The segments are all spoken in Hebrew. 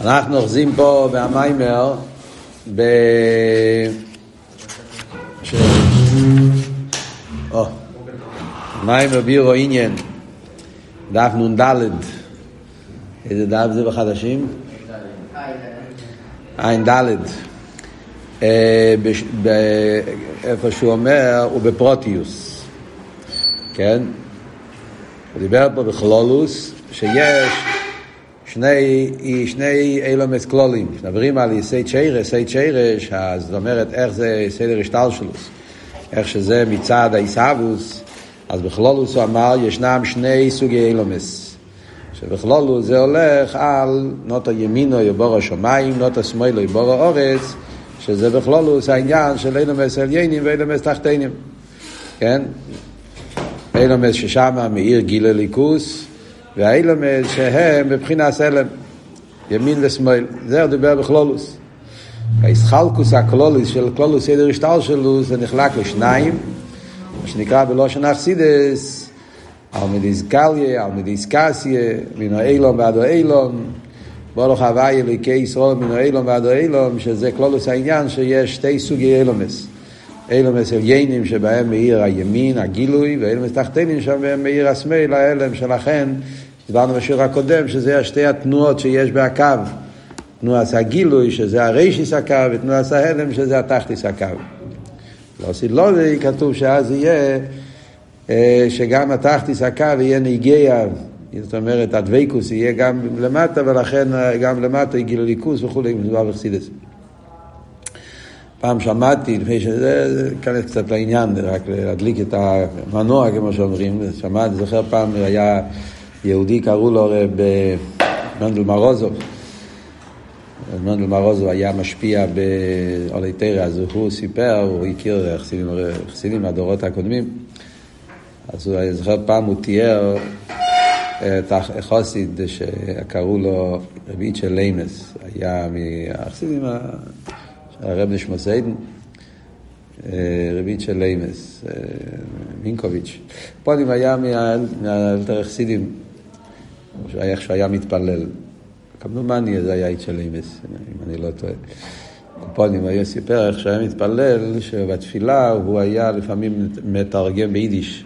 אנחנו אוחזים פה במיימר ב... ש... או, מיימר בירו עניין, דף נ"ד, איזה דף זה בחדשים? עין ד', אה, איפה שהוא אומר, הוא בפרוטיוס, כן? הוא דיבר פה בכלולוס, שיש שני, שני אילומס כלולים, מדברים על יסי צ'יירש, יסי צ'יירש, אז זאת אומרת איך זה סדר השטלשלוס, איך שזה מצד העיסאוווס, אז בכלולוס הוא אמר, ישנם שני סוגי אילומס, שבכלולוס זה הולך על נוטו ימינו יבור השמיים, נוטו שמאלו יבור האורץ, שזה בכלולוס העניין של אילומס עליינים ואילומס תחתינים, כן? אילומס ששם מאיר גיל הליכוס, והאילומס שהם בבחינת הלם, ימין ושמאל. זה הוא דיבר בכלולוס. האיסחלקוס הכלולוס של כלולוס סדר השטל שלו זה נחלק לשניים, מה שנקרא בלושן אכסידס, אלמדיס גליה, אלמדיס קסיה, מן האילום ועד האילום, ברוך הוואי אליקי ישראל מן האילום ועד האילום, שזה כלולוס העניין שיש שתי סוגי אילומס. אילומס עליינים שבהם מאיר הימין, הגילוי, ואילומס תחתינים שבהם מאיר השמאל, ההלם שלכן, דיברנו בשיעור הקודם, שזה השתי התנועות שיש בהקו. תנועת הגילוי, שזה הריישיס הקו, ותנועת ההלם, שזה התחתיס הקו. לא סילובי, כתוב שאז יהיה, אה, שגם התחתיס הקו יהיה נגיע, זאת אומרת, הדבקוס יהיה גם למטה, ולכן אה, גם למטה יהיה גילוי ליכוס וכולי, מדובר בחסידס. פעם שמעתי, לפני שזה, להיכנס קצת לעניין, רק להדליק את המנוע, כמו שאומרים, שמעתי, זוכר פעם, היה יהודי, קראו לו רב אה, מנדל מרוזוב. מנדל מרוזוב היה משפיע בעולי תרא, אז הוא סיפר, הוא הכיר חסידים, מהדורות הקודמים. אז הוא, אני זוכר פעם הוא תיאר את החוסיד שקראו לו רבי של לימס, היה מהחסידים הרב נשמוס עדן, רבי של לימס, מינקוביץ'. פונים היה מהאלתר חסידים, איך שהוא היה מתפלל. כמדומני זה היה איצ'ה לימס, אם אני לא טועה. קופונים היה סיפר איך שהיה מתפלל, שבתפילה הוא היה לפעמים מתרגם ביידיש.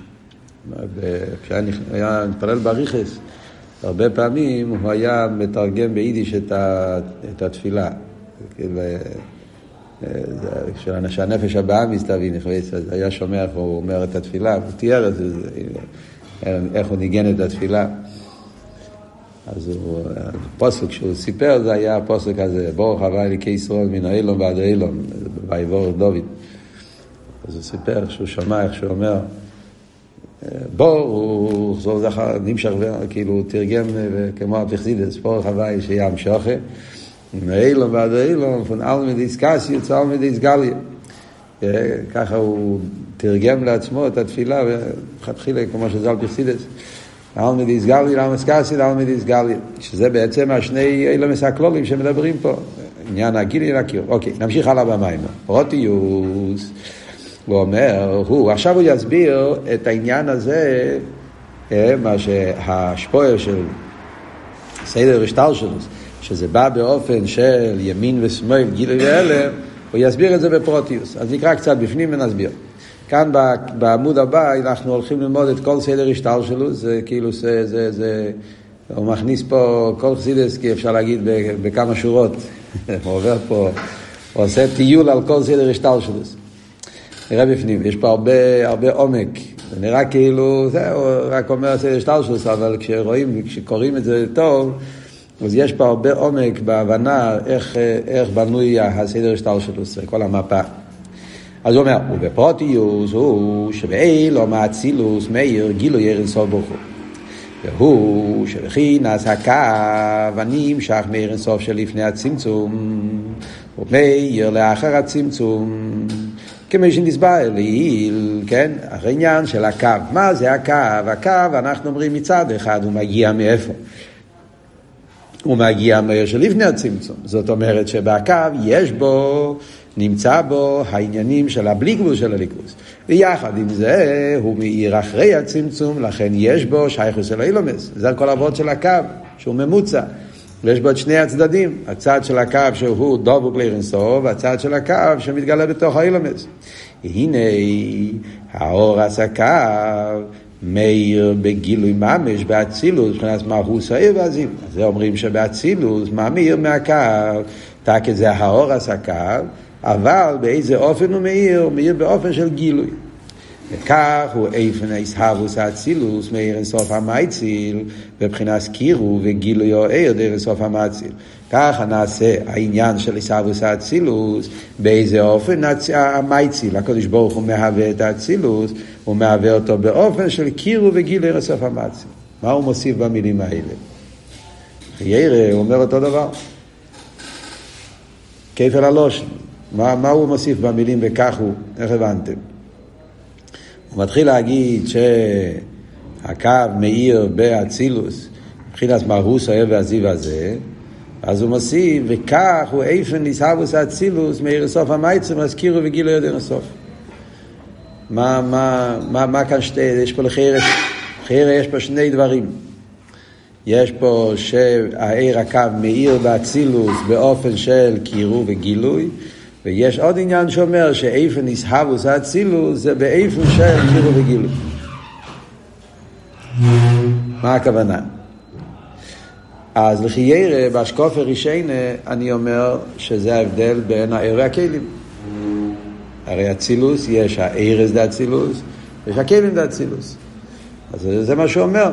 כשהיה מתפלל בריכס, הרבה פעמים הוא היה מתרגם ביידיש את, ה, את התפילה. כאילו, כשהנפש הבאה מסתבין, היה שומע איך הוא אומר את התפילה, הוא תיאר את זה, איך הוא ניגן את התפילה. אז הפוסק שהוא סיפר זה היה הפוסק הזה, ברוך הבא אליקי ישראל מן האילום ועד האילום, ויבור דוד. אז הוא סיפר שהוא שמע איך שהוא אומר, בור, הוא זו זכר, נמשך, כאילו הוא תרגם כמו הפכסידס, ברוך הבא שים שוכה, מן האילום ועד האילום, פון קסי יוצא אלמדיס גליה. ככה הוא תרגם לעצמו את התפילה, ומלכתחילה כמו שזה על פכסידס. אלמדיס גליה, אלמדיס קסי, אלמדיס גליה, שזה בעצם השני אילומס הכלולים שמדברים פה, עניין הגילי להכיר. אוקיי, נמשיך הלאה במים. רוטיוס, הוא אומר, הוא, עכשיו הוא יסביר את העניין הזה, מה שהשפויר של סדר השטלשלוס, שזה בא באופן של ימין ושמאל, גילוי והלם, הוא יסביר את זה בפרוטיוס. אז נקרא קצת בפנים ונסביר. כאן בעמוד הבא אנחנו הולכים ללמוד את כל סדר השטר שלו, זה כאילו זה, זה, זה, הוא מכניס פה כל חסידס, כי אפשר להגיד בכמה שורות, הוא עובר פה, הוא עושה טיול על כל סדר השטר שלו. נראה בפנים, יש פה הרבה, הרבה עומק, זה נראה כאילו, זהו, רק אומר סדר השטר שלו, אבל כשרואים, כשקוראים את זה טוב, אז יש פה הרבה עומק בהבנה איך, איך בנוי הסדר השטר שלו, כל המפה. אז הוא אומר, ובפרוטיוס הוא שבאילו מאצילוס מאיר גילוי ערן סוף ברוך הוא. והוא שבחינס הקו הנמשך מערן סוף שלפני הצמצום, ומאיר לאחר הצמצום, כמו שנסבר לעיל, כן? העניין של הקו. מה זה הקו? הקו, אנחנו אומרים מצד אחד, הוא מגיע מאיפה? הוא מגיע מהר שלפני הצמצום. זאת אומרת שבקו יש בו, נמצא בו העניינים של הבלי גבול של הליכוז. ויחד עם זה הוא מאיר אחרי הצמצום, לכן יש בו שייכוס של האילומס. זה כל העבוד של הקו, שהוא ממוצע. ויש בו את שני הצדדים, הצד של הקו שהוא דבוק לאירנסוף, והצד של הקו שמתגלה בתוך האילומס. הנה האור עסקה מאיר בגילוי ממש, באצילוס, מבחינת מהוס העיר והזיו. זה אומרים שבאצילוס מאמיר מהקו, תקי זה האור עסקה, אבל באיזה אופן הוא מאיר? הוא מאיר באופן של גילוי. וכך הוא איפן איסהבוס האצילוס מאיר אינסוף המייציל בבחינת קירו וגילוי או עיר דרך אינסוף המייציל. ככה נעשה העניין של איסהבוס האצילוס באיזה אופן המייציל, הקדוש ברוך הוא מהווה את האצילוס, הוא מהווה אותו באופן של קירו וגילוי אינסוף המייציל. מה הוא מוסיף במילים האלה? ירא הוא אומר אותו דבר. כפל הלושן. מה, מה הוא מוסיף במילים וכך הוא? איך הבנתם? הוא מתחיל להגיד שהקו מאיר באצילוס, מבחינת מהוס האוהב והזיו הזה, אז הוא מוסיף, וכך הוא איפן ניסהבוס אצילוס מאיר סוף המייצר, מזכירו וגילו יודע סוף. מה, מה, מה, מה כאן שתי, יש פה לחיירס, לחיירס יש פה שני דברים. יש פה שהעיר הקו מאיר באצילוס באופן של קירו וגילוי, ויש עוד עניין שאומר שאיפה נסהבוס האצילוס זה באיפה של קירו וגילוי. מה הכוונה? אז לכי ירא, באשקופר רישיינה, אני אומר שזה ההבדל בין העיר והכלים. הרי אצילוס, יש הארז דאצילוס, יש הכלים דאצילוס. אז זה מה שהוא אומר.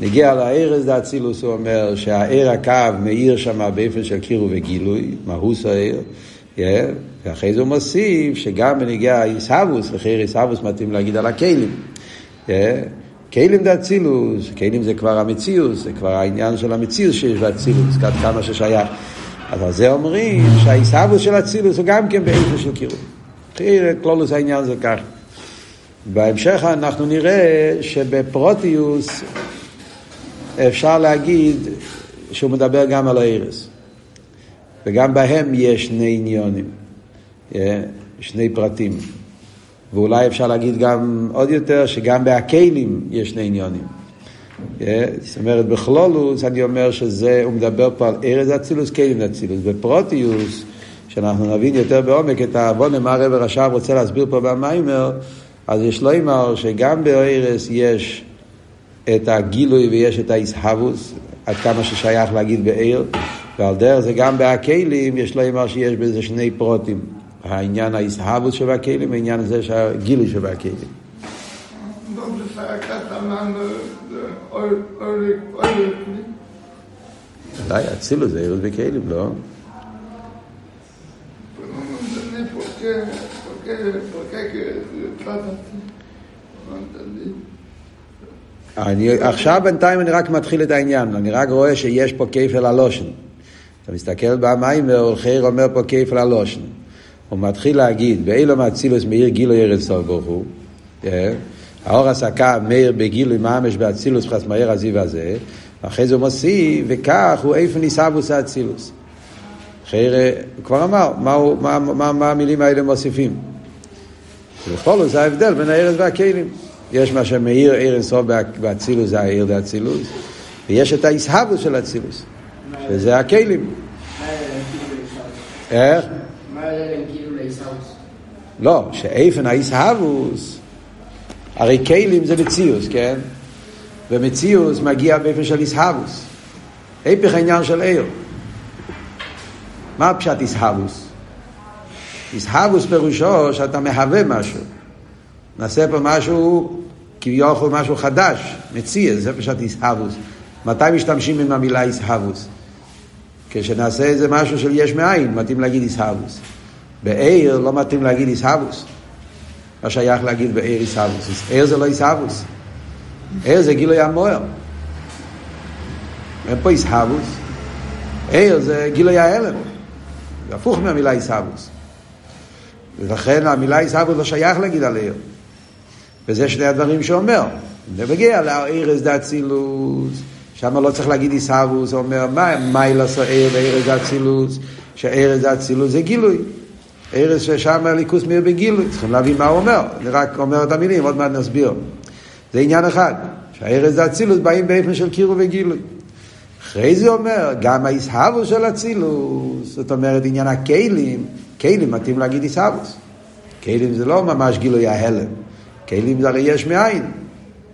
נגיע לארז דאצילוס, הוא אומר שהעיר הקו מאיר שם באופן של קירו וגילוי, מהוס העיר. Yeah, ואחרי זה הוא מוסיף שגם בנגיע איסהבוס, לכן איסהבוס מתאים להגיד על הכלים. כלים זה אצילוס, כלים זה כבר המציאוס, זה כבר העניין של המציאוס שיש באצילוס, עד כמה ששייך. אז על זה אומרים שהאיסהבוס של אצילוס הוא גם כן באיפה של קירוב. כלולוס העניין זה כך. בהמשך אנחנו נראה שבפרוטיוס אפשר להגיד שהוא מדבר גם על הארס. וגם בהם יש שני עניונים, שני פרטים. ואולי אפשר להגיד גם עוד יותר, שגם בהכלים יש שני עניונים. זאת אומרת, בכלולוס אני אומר שזה, הוא מדבר פה על ארז אצילוס, כלים אצילוס. בפרוטיוס, שאנחנו נבין יותר בעומק את העוונה, מה הרב רש"ב רוצה להסביר פה במיימר, אז יש לו אמר שגם בארז יש את הגילוי ויש את האיסהבוס, עד כמה ששייך להגיד בעיר. ועל דרך זה גם בהכלים, יש לו אמר שיש בזה שני פרוטים. העניין ההסהבות שבכלים, העניין הזה שהגילי שבכלים. ודאי, אצילו זה עירות בכלים, לא? אני, עכשיו בינתיים אני רק מתחיל את העניין, אני רק רואה שיש פה כפל הלושן. אתה מסתכל במים והולכר אומר פה כיפל הלושן. הוא מתחיל להגיד, באילו מאצילוס מאיר גילוי ארץ סוף ברוך הוא. אה? האור הסקה מאיר בגילוי ממש באצילוס חס מהר הזיו הזה. אחרי זה הוא מוסיף, וכך הוא איפה ניסבוס האצילוס. אחרי, הוא כבר אמר, מה, מה, מה, מה המילים האלה מוסיפים. ובכל זאת זה ההבדל בין הארץ והכלים. יש מה שמאיר ארץ סוף באצילוס, זה האיר דאצילוס, ויש את האיסהבוס של אצילוס. שזה הכלים. איך? לא, שאיפן האיסהבוס, הרי כלים זה מציאוס, כן? ומציאוס מגיע באיפן של איסהבוס. היפך העניין של עיר. מה פשט איסהבוס? איסהבוס פירושו שאתה מהווה משהו. נעשה פה משהו, כביכול משהו חדש, מציאס, זה פשט איסהבוס. מתי משתמשים עם המילה איסהבוס? כשנעשה איזה משהו של יש מאין, מתאים להגיד איסהבוס. בעיר לא מתאים להגיד איסהבוס. לא שייך להגיד בעיר איסהבוס. עיר זה לא איסהבוס. עיר זה גילוי המוער. אין פה איסהבוס. עיר זה גילוי ההלם. זה הפוך מהמילה איסהבוס. ולכן המילה איסהבוס לא שייך להגיד על עיר. וזה שני הדברים שאומר. זה מגיע לעיר איז דאצילוס. שם לא צריך להגיד עיסאוווס, הוא אומר, מה מיילס העיר וארז אצילוס, שארז אצילוס זה גילוי. ארז ששם הליכוס מאיר בגילוי, צריכים להבין מה הוא אומר, אני רק אומר את המילים, עוד מעט נסביר. זה עניין אחד, שהארז אצילוס באים באופן של קירו וגילוי. אחרי זה אומר, גם האיסהבוס של אצילוס, זאת אומרת עניין הכלים, כלים מתאים להגיד איסהבוס. כלים זה לא ממש גילוי ההלם, כלים זה הרי יש מאין,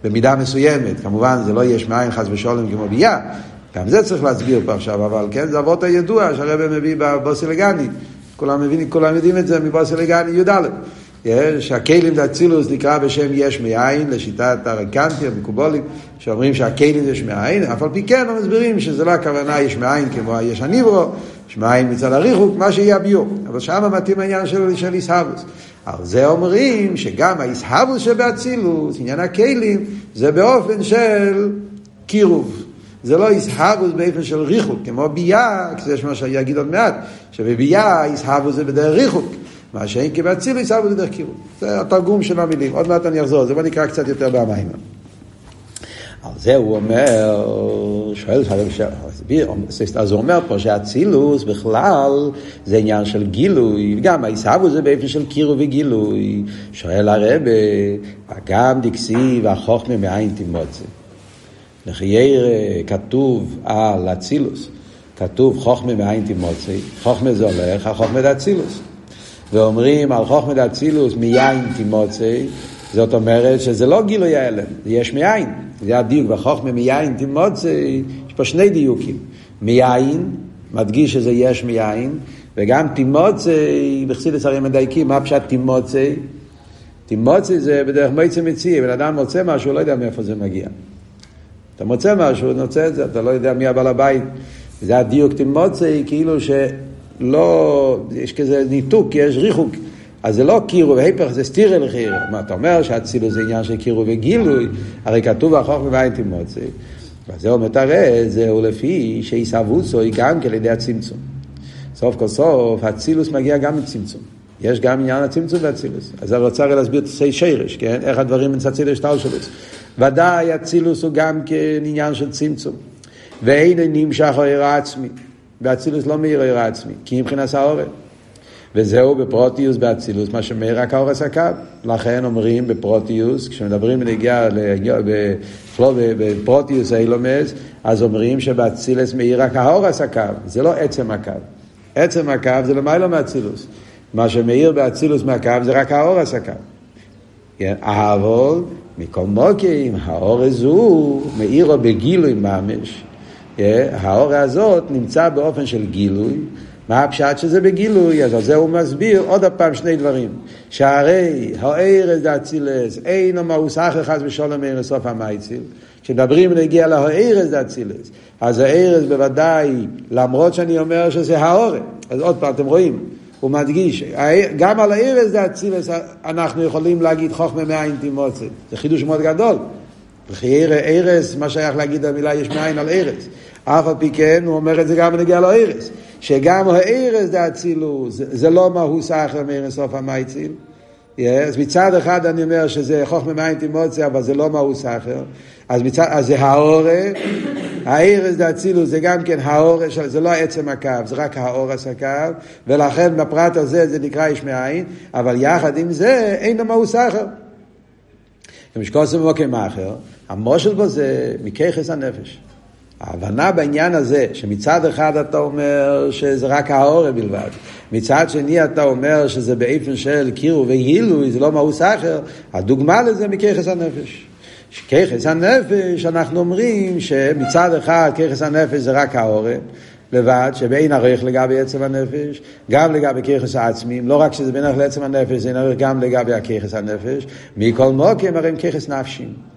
במידה מסוימת, כמובן זה לא יש מאין חס ושלום כמו ביה, גם זה צריך להסביר פה עכשיו, אבל כן, זה אבות הידוע שהרבא מביא בבוסי לגני, כולם מבינים, כולם יודעים את זה מבוסי לגני י"א. שהכלים דאצילוס נקרא בשם יש מאין, לשיטת הרקנטי, המקובולים, שאומרים שהכלים יש מאין, אף על פי כן הם מסבירים שזה לא הכוונה יש מאין כמו יש הניברו, יש מאין מצד הריחוק, מה שיהיה הביור. אבל שם מתאים העניין של, של איסהבוס. על זה אומרים שגם האיסהבוס שבאצילוס, עניין הכלים, זה באופן של קירוב. זה לא איסהבוס באופן של ריחוק, כמו ביה, זה מה שיגיד עוד מעט, שבביה איסהבוס זה בדרך ריחוק. מה שאין כבאצילוס איסהבוס זה דרך קירוב. זה התרגום של המילים, עוד מעט אני אחזור, זה בוא נקרא קצת יותר במים. על זה הוא אומר, שואל, אז הוא אומר פה שהאצילוס בכלל זה עניין של גילוי, גם העיסאוו זה באופן של קירו וגילוי. שואל הרבה, גם דקסי והחוכמה מאין תימוצי. לחייר כתוב על אצילוס, כתוב חוכמה מאין תימוצי, חוכמה זה הולך, החוכמה זה אצילוס. ואומרים על חוכמה דאצילוס מיין תימוצי, זאת אומרת שזה לא גילוי ההלם, זה יש מאין. זה הדיוק בחוכמה מיין תימוצי, יש פה שני דיוקים. מיין, מדגיש שזה יש מיין, וגם תימוצי, בחסידס הרי מדייקים, מה פשט תימוצי? תימוצי זה בדרך מועצה מציע, בן אדם מוצא משהו, לא יודע מאיפה זה מגיע. אתה מוצא משהו, נוצא את זה, אתה לא יודע מי הבעל הבית. זה הדיוק תימוצי, כאילו שלא, יש כזה ניתוק, יש ריחוק. אז זה לא קירו והיפך, זה סטירה לחירו. מה אתה אומר שאצילוס זה עניין של קירו וגילוי, הרי כתוב החוכמה ואין תימוצי. וזה אומר תראה, זהו לפי שעיסבוסו היא גם כן לידי הצמצום. סוף כל סוף, אצילוס מגיע גם לצמצום. יש גם עניין הצמצום באצילוס. אז אני רוצה להסביר את תסי שרש, כן? איך הדברים מצצים לשטלשלוס. ודאי אצילוס הוא גם כן עניין של צמצום. ואין נמשך העיר העצמי. ואצילוס לא מאיר העיר העצמי, כי מבחינת העורף. וזהו בפרוטיוס באצילוס, מה שמאיר רק האורס הקו. לכן אומרים בפרוטיוס, כשמדברים בנגיעה בפרוטיוס אילומס, אז אומרים שבאצילס מאיר רק האורס הקו, זה לא עצם הקו. עצם הקו זה למעלה מאצילוס. מה שמאיר באצילוס מהקו זה רק האורס הקו. כן? אבל מכל מוקים, האורס הוא מאירו בגילוי ממש. כן? האור הזאת נמצא באופן של גילוי. מה הפשט שזה בגילוי? אז על זה הוא מסביר עוד פעם שני דברים. שהרי הארז דאצילס אינו מאוס אחר חס ושלום אין לסוף המייציל. כשמדברים להגיע להארז דאצילס, אז הארז בוודאי, למרות שאני אומר שזה האורן, אז עוד פעם, אתם רואים, הוא מדגיש, גם על הארז דאצילס אנחנו יכולים להגיד חוכמה מאין תימוצת. זה חידוש מאוד גדול. וכי ארז, מה שייך להגיד המילה יש מאין על ארז. אף על פי כן, הוא אומר את זה גם בנגיע לארז. שגם הארז דאצילוס, זה לא מהות סחר מארז סוף המייציל. אז מצד אחד אני אומר שזה חוכמה מים תימוציה, אבל זה לא מהות סחר. אז, מצד, אז זה האורה, הארז דאצילוס זה גם כן האורה, זה לא עצם הקו, זה רק האורס הקו, ולכן בפרט הזה זה נקרא יש מאין, אבל יחד עם זה אין לו מהות סחר. כמשקוסם ומוקם אחר, המושל בו זה מככס הנפש. ההבנה בעניין הזה, שמצד אחד אתה אומר שזה רק העורף בלבד, מצד שני אתה אומר שזה באיפן של קירו וגילוי, זה לא מאוס אחר, הדוגמה לזה מככס הנפש. ככס הנפש, אנחנו אומרים שמצד אחד ככס הנפש זה רק העורף, לבד, שבאין ערך לגבי עצם הנפש, גם לגבי ככס העצמיים, לא רק שזה בין ערך לעצם הנפש, זה אין ערך גם לגבי הככס הנפש, מכל מוקים הרי הם ככס נפשים.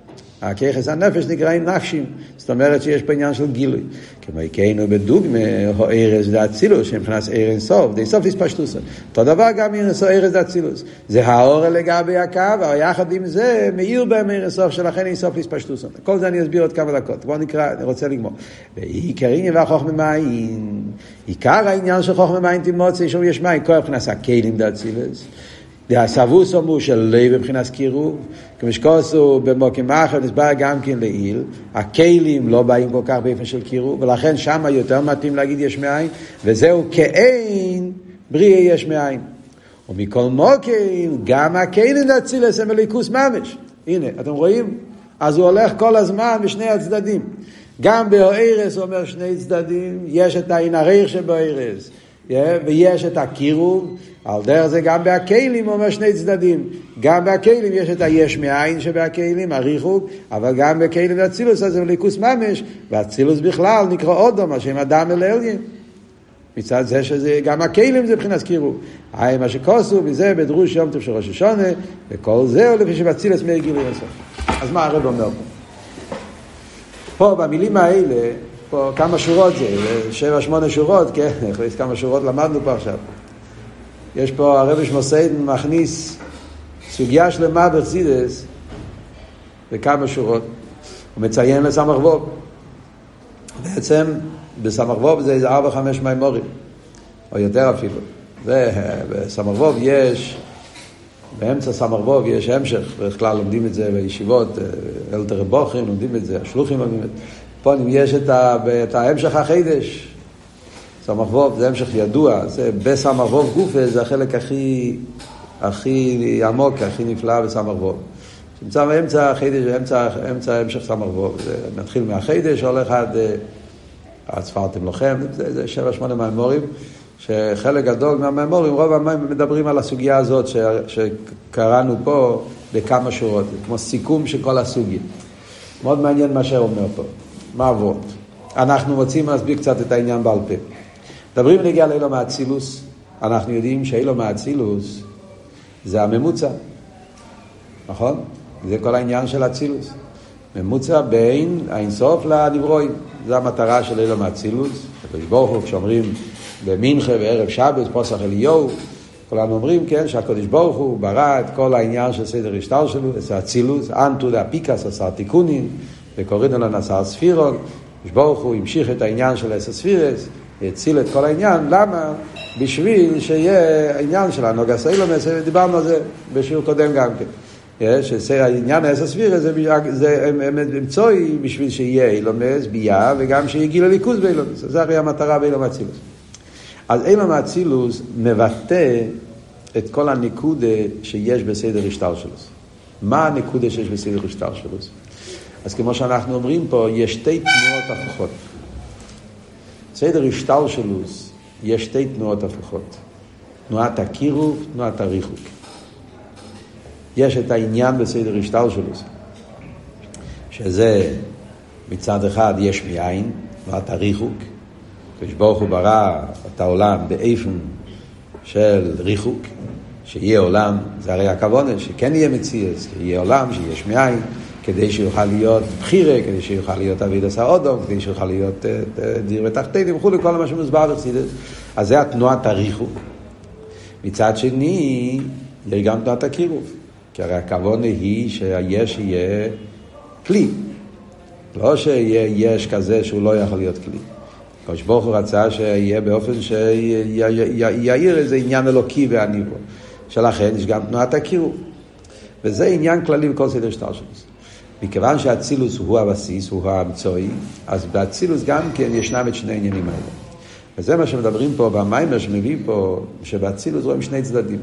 הכיחס הנפש נקראים נפשים, זאת אומרת שיש פה עניין של גילוי. כמו יקיינו בדוגמה, או ארז דאצילוס, שמבחינת ארז סוף, די סוף יספשטוסו. אותו דבר גם ארז ארז דאצילוס. זה האור לגבי הקו, אבל יחד עם זה מאיר בהם ארז סוף, שלכן אין סוף יספשטוסו. כל זה אני אסביר עוד כמה דקות. בואו נקרא, אני רוצה לגמור. ועיקר עניין והחוכמה מים, עיקר העניין של חוכמה מים תימוצי, שם יש מים, כל מבחינת הכלים דאצילוס. דהסבוס של לב מבחינת קירוב, כמשקוסו במוקים אחר נסבר גם כן לעיל, הכלים לא באים כל כך באופן של קירוב, ולכן שם יותר מתאים להגיד יש מאין, וזהו כאין בריאה יש מאין. ומכל מוקים, גם הכלים להצילס הם אליקוס ממש. הנה, אתם רואים? אז הוא הולך כל הזמן בשני הצדדים. גם באוירס הוא אומר שני צדדים, יש את העין הריח שבאוירס, ויש את הקירוב, על דרך זה גם הוא אומר שני צדדים. גם בהכלים יש את היש מאין שבהכלים, הריחוק, אבל גם בכלים והצילוס הזה ליכוס ממש, והצילוס בכלל נקרא אודום, השם אדם אל אלין. מצד זה שזה, גם הכלים זה מבחינת קירוב. היי מה שכוסו, וזה בדרוש יום טוב של ראש השונה, וכל זה הוא לפי שבצילוס מי גילוי הסוף. אז מה הרב אומר פה? פה במילים האלה, פה כמה שורות זה, שבע שמונה שורות, כן, כמה שורות למדנו פה עכשיו. יש פה הרבי שמוסיידן מכניס סוגיה שלמה בחסידס בכמה שורות. הוא מציין לסמך ווב. בעצם בסמך ווב זה איזה ארבע חמש מימורים, או יותר אפילו. ובסמך ווב יש, באמצע סמך ווב יש המשך, בדרך כלל לומדים את זה בישיבות, אלתר בוכים לומדים את זה, השלוחים לומדים את זה. פה יש את, ה, את ההמשך החידש, סמ"ך ווב זה המשך ידוע, זה בסמ"ך ווב גופה זה החלק הכי, הכי עמוק, הכי נפלא בסמ"ך ווב. נמצא באמצע החידש, באמצע, אמצע המשך סמ"ך ווב. זה מתחיל מהחידש, הולך עד הצפרתם לוחם, זה, זה שבע שמונה מהמורים, שחלק גדול מהממורים, רוב המים מדברים על הסוגיה הזאת ש, שקראנו פה בכמה שורות, כמו סיכום של כל הסוגיה. מאוד מעניין מה שאומר פה, מה עבוד. אנחנו רוצים להסביר קצת את העניין בעל פה. מדברים בנגיע לאילום האצילוס, אנחנו יודעים שאילום האצילוס זה הממוצע, נכון? זה כל העניין של אצילוס. ממוצע בין האינסוף לנברואים. זו המטרה של אילום האצילוס. הקדוש ברוך הוא, כשאומרים במנחה וערב שבת, פוסח אליהו, כולנו אומרים, כן, שהקדוש ברוך הוא ברא את כל העניין של סדר השטר שלו, זה אצילוס, אנטו דאפיקס עשר תיקונים, וקורינו לנו עשר ספירון. ברוך הוא המשיך את העניין של עשר ספירס, הציל את כל העניין, למה? בשביל שיהיה העניין של הנוגס אילומס, דיברנו על זה בשיעור קודם גם כן. שהעניין העשר ספירה זה, זה אמצעי בשביל שיהיה אילומס, ביה, וגם שיהיה גיל הליכוז באילומס. זה הרי המטרה באילום אצילוס. אז אילום אצילוס מבטא את כל הנקודה שיש בסדר השטר שלו. מה הנקודה שיש בסדר השטר שלו? אז כמו שאנחנו אומרים פה, יש שתי תנועות הפוכות. סדר השטלשלוס, יש שתי תנועות הפוכות. תנועת הקירוב, תנועת הריחוק. יש את העניין בסדר השטלשלוס, שזה מצד אחד יש מאין, תנועת הריחוק. כשברוך הוא ברא את העולם באיפן של ריחוק, שיהיה עולם, זה הרי הכוונה, שכן יהיה מציאס, יהיה עולם שיש מאין. כדי שיוכל להיות בחירה, כדי שיוכל להיות אביד עשה אודום, כדי שיוכל להיות אה, אה, דיר ותחתינים וכולי, כל מה שמוסבר בחסידס. אז זה התנועת הריחוק. מצד שני, יש גם תנועת הקירוב. כי הרי הכוונה היא שהיש יהיה כלי. לא שיהיה יש כזה שהוא לא יכול להיות כלי. הקדוש ברוך הוא רצה שיהיה באופן שיעיר איזה עניין אלוקי והניבו. שלכן יש גם תנועת הקירוב. וזה עניין כללי בכל סדר שטר שלו. מכיוון שאצילוס הוא הבסיס, הוא המצואי, אז באצילוס גם כן ישנם את שני העניינים האלה. וזה מה שמדברים פה במיימר שמביא פה, שבאצילוס רואים שני צדדים.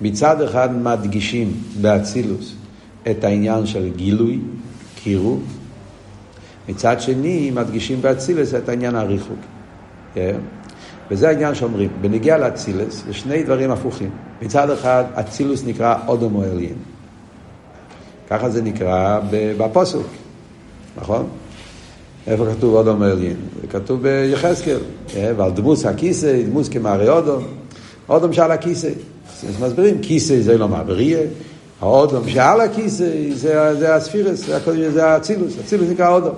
מצד אחד מדגישים באצילוס את העניין של גילוי, קירוב, מצד שני מדגישים באצילוס את העניין הריחוק. Yeah. כן? וזה העניין שאומרים, בנגיע לאצילוס יש שני דברים הפוכים. מצד אחד אצילוס נקרא אודומו עליין. ככה זה נקרא בפוסוק, נכון? איפה כתוב אודום עליין? זה כתוב ביחזקאל, אה, ועל דמוס הכיסא, דמוס כמערי אודום, אודום שעל הכיסא. אז מסבירים, כיסא זה לא מעבריה, האודום שעל הכיסא זה, זה הספירס, זה, האצילוס, אצילוס נקרא אודום.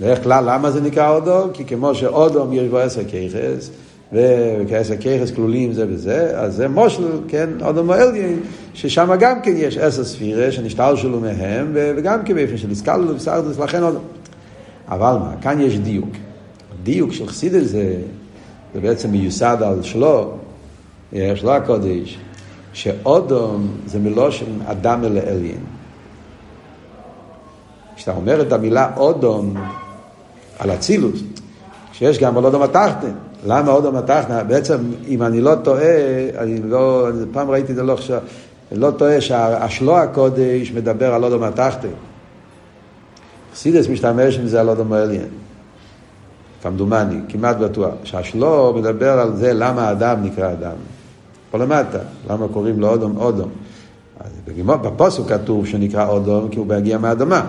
בדרך כלל, למה זה נקרא אודום? כי כמו שאודום יש בו עשר כיחס, וכעשר כיחס כלולים זה וזה, אז זה מושל, כן, אודום מואליין, ששם גם כן יש עשר ספירה שנשתל שלו מהם, וגם כן באופן של הסקלו ובסרדוס, לכן אודום. אבל מה, כאן יש דיוק. דיוק של חסידס זה, זה בעצם מיוסד על שלו, יש לו הקודש, שאודום זה מלושן אדם אל העליין. כשאתה אומר את המילה אודום על אצילוס, שיש גם על אודום התחתן, למה אודום התחתן? בעצם, אם אני לא טועה, אני לא, פעם ראיתי את זה לא עכשיו, לא טועה שהשלו הקודש מדבר על אודום התחתן. חסידס משתמש עם זה על אודום העליין. כמדומני, כמעט בטוח. שהשלו מדבר על זה למה האדם נקרא אדם. פה למטה, למה קוראים לו אודום אודום. בפוסק כתוב שנקרא אודום כי הוא מגיע מהאדמה.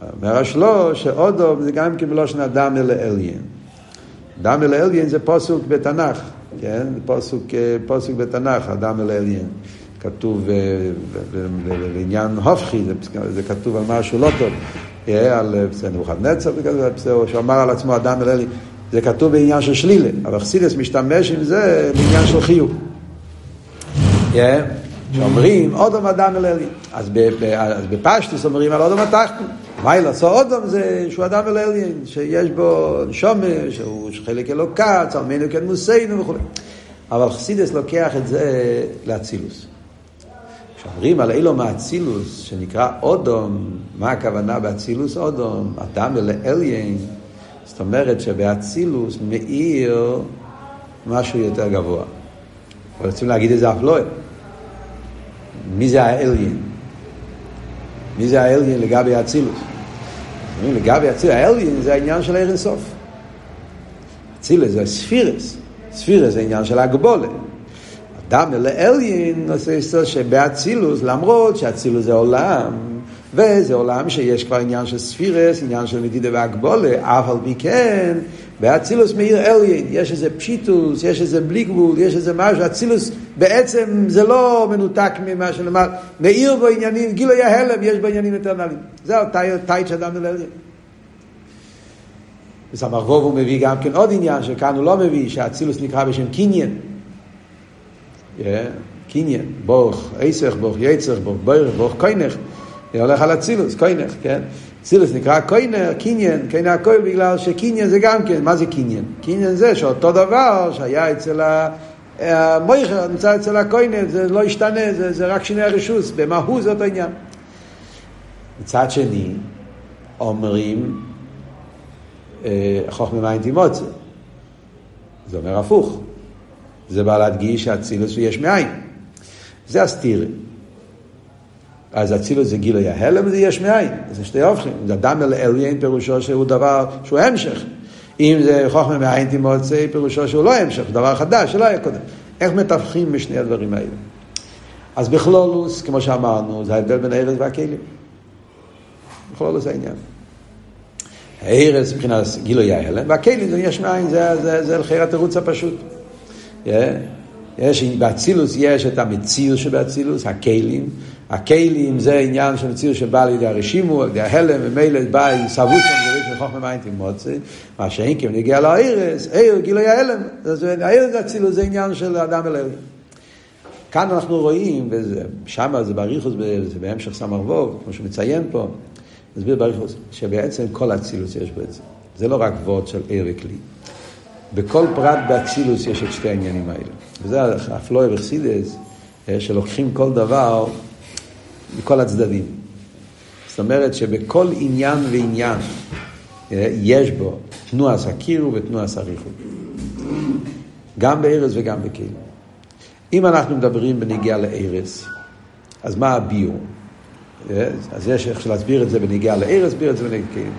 אומר השלו שאודום זה גם כן בלושן אדם אל העליין. אדם אל העליין זה פוסוק בתנ"ך, כן? פוסוק, פוסוק בתנ"ך, אדם אל העליין. כתוב לעניין הופכי, זה כתוב על משהו לא טוב. על נבוכדנצר, שהוא אמר על עצמו אדם אל העליין. זה כתוב בעניין של שלילה, אבל חסידס משתמש עם זה בעניין של חיוב. שאומרים אודום אדם אל העליין. אז בפשטוס אומרים על אודום התחתון. מה לעשות אודום זה שהוא אדם אל העליין, שיש בו נשומה, שהוא חלק אלוקה, צלמנו כן מוסיינו וכו'. אבל חסידס לוקח את זה לאצילוס. כשאומרים על אילו מאצילוס, שנקרא אודום, מה הכוונה באצילוס אודום? אדם אל העליין. זאת אומרת שבאצילוס מאיר משהו יותר גבוה. רוצים להגיד את זה אף לא. מי זה האליין? מי זה האליין לגבי האצילוס? לגבי אצילוס, האליין זה העניין של העיר אינסוף. אצילוס זה ספירס. ספירס זה העניין של הגבולת. אדם אל האליין, שבאצילוס, למרות שאצילוס זה עולם, וזה עולם שיש כבר עניין של ספירס, עניין של מדידה והגבולה, אף על פי כן, באצילוס מאיר אליין, יש איזה פשיטוס, יש איזה בלי גבול, יש איזה משהו, אצילוס בעצם זה לא מנותק ממה שנאמר, מאיר בו עניינים, גילוי ההלם, יש בו עניינים אינטרנליים. זהו, טייט שאדם אל אליין. בסמ"ך הוא מביא גם כן עוד עניין, שכאן הוא לא מביא, שהאצילוס נקרא בשם קניין. קניין, בורך, עסך, בורך יצר, בורך בורך, בורך קוינך. זה הולך על אצילוס, קוינך, כן? אצילוס נקרא קוינר, קניין, קניין הכל בגלל שקניין זה גם כן, מה זה קניין? קניין זה שאותו דבר שהיה אצל המויכר, נמצא אצל הקוינר, זה לא ישתנה, זה, זה רק שני הרשוס, במהות זה אותו עניין. מצד שני, אומרים חוכמה מים תימוצה. זה אומר הפוך. זה בא להדגיש שאצילוס ויש מאין. זה הסתירה. אז אצילוס זה גילוי ההלם וזה יש מאין. זה שתי הופכים. זה אדם אל עליין פירושו שהוא דבר שהוא המשך. אם זה חוכמה מאין תימוצה פירושו שהוא לא המשך, דבר חדש שלא היה קודם. איך מתווכים בשני הדברים האלה? אז בכלולוס, כמו שאמרנו, זה ההבדל בין הארץ והכלים. בכלולוס העניין. הארץ מבחינת גילוי ההלם, והכלים זה יש מאין, זה, זה, זה לחיר התירוץ הפשוט. Yeah. יש, באצילוס יש את המציאות שבאצילוס, הכלים. הכלים זה עניין של מציאות שבא לידי הרשימו, על ידי ההלם, ומילא בא סבוסם גריש וחוכמה מים תימוצי, מה שאין כי נגיע לארץ, עיר גילוי ההלם. הארץ אצילוס זה עניין של אדם אל כאן אנחנו רואים, ושם זה בריחוס, זה בהמשך סמר ווב, כמו שמציין פה, נסביר בריחוס, שבעצם כל אצילוס יש את זה. לא רק וורד של עיר וכלי. בכל פרט באצילוס יש את שתי העניינים האלה. וזה הפלואי וחסידס, אה, שלוקחים כל דבר מכל הצדדים. זאת אומרת שבכל עניין ועניין אה, יש בו תנועה סקירו ותנועה סריחו. גם בארץ וגם בכלים. אם אנחנו מדברים בנגיעה לארץ, אז מה הביור? אה, אז יש איך להסביר את זה בנגיעה לארץ, להסביר את זה בנגיעה לכלים.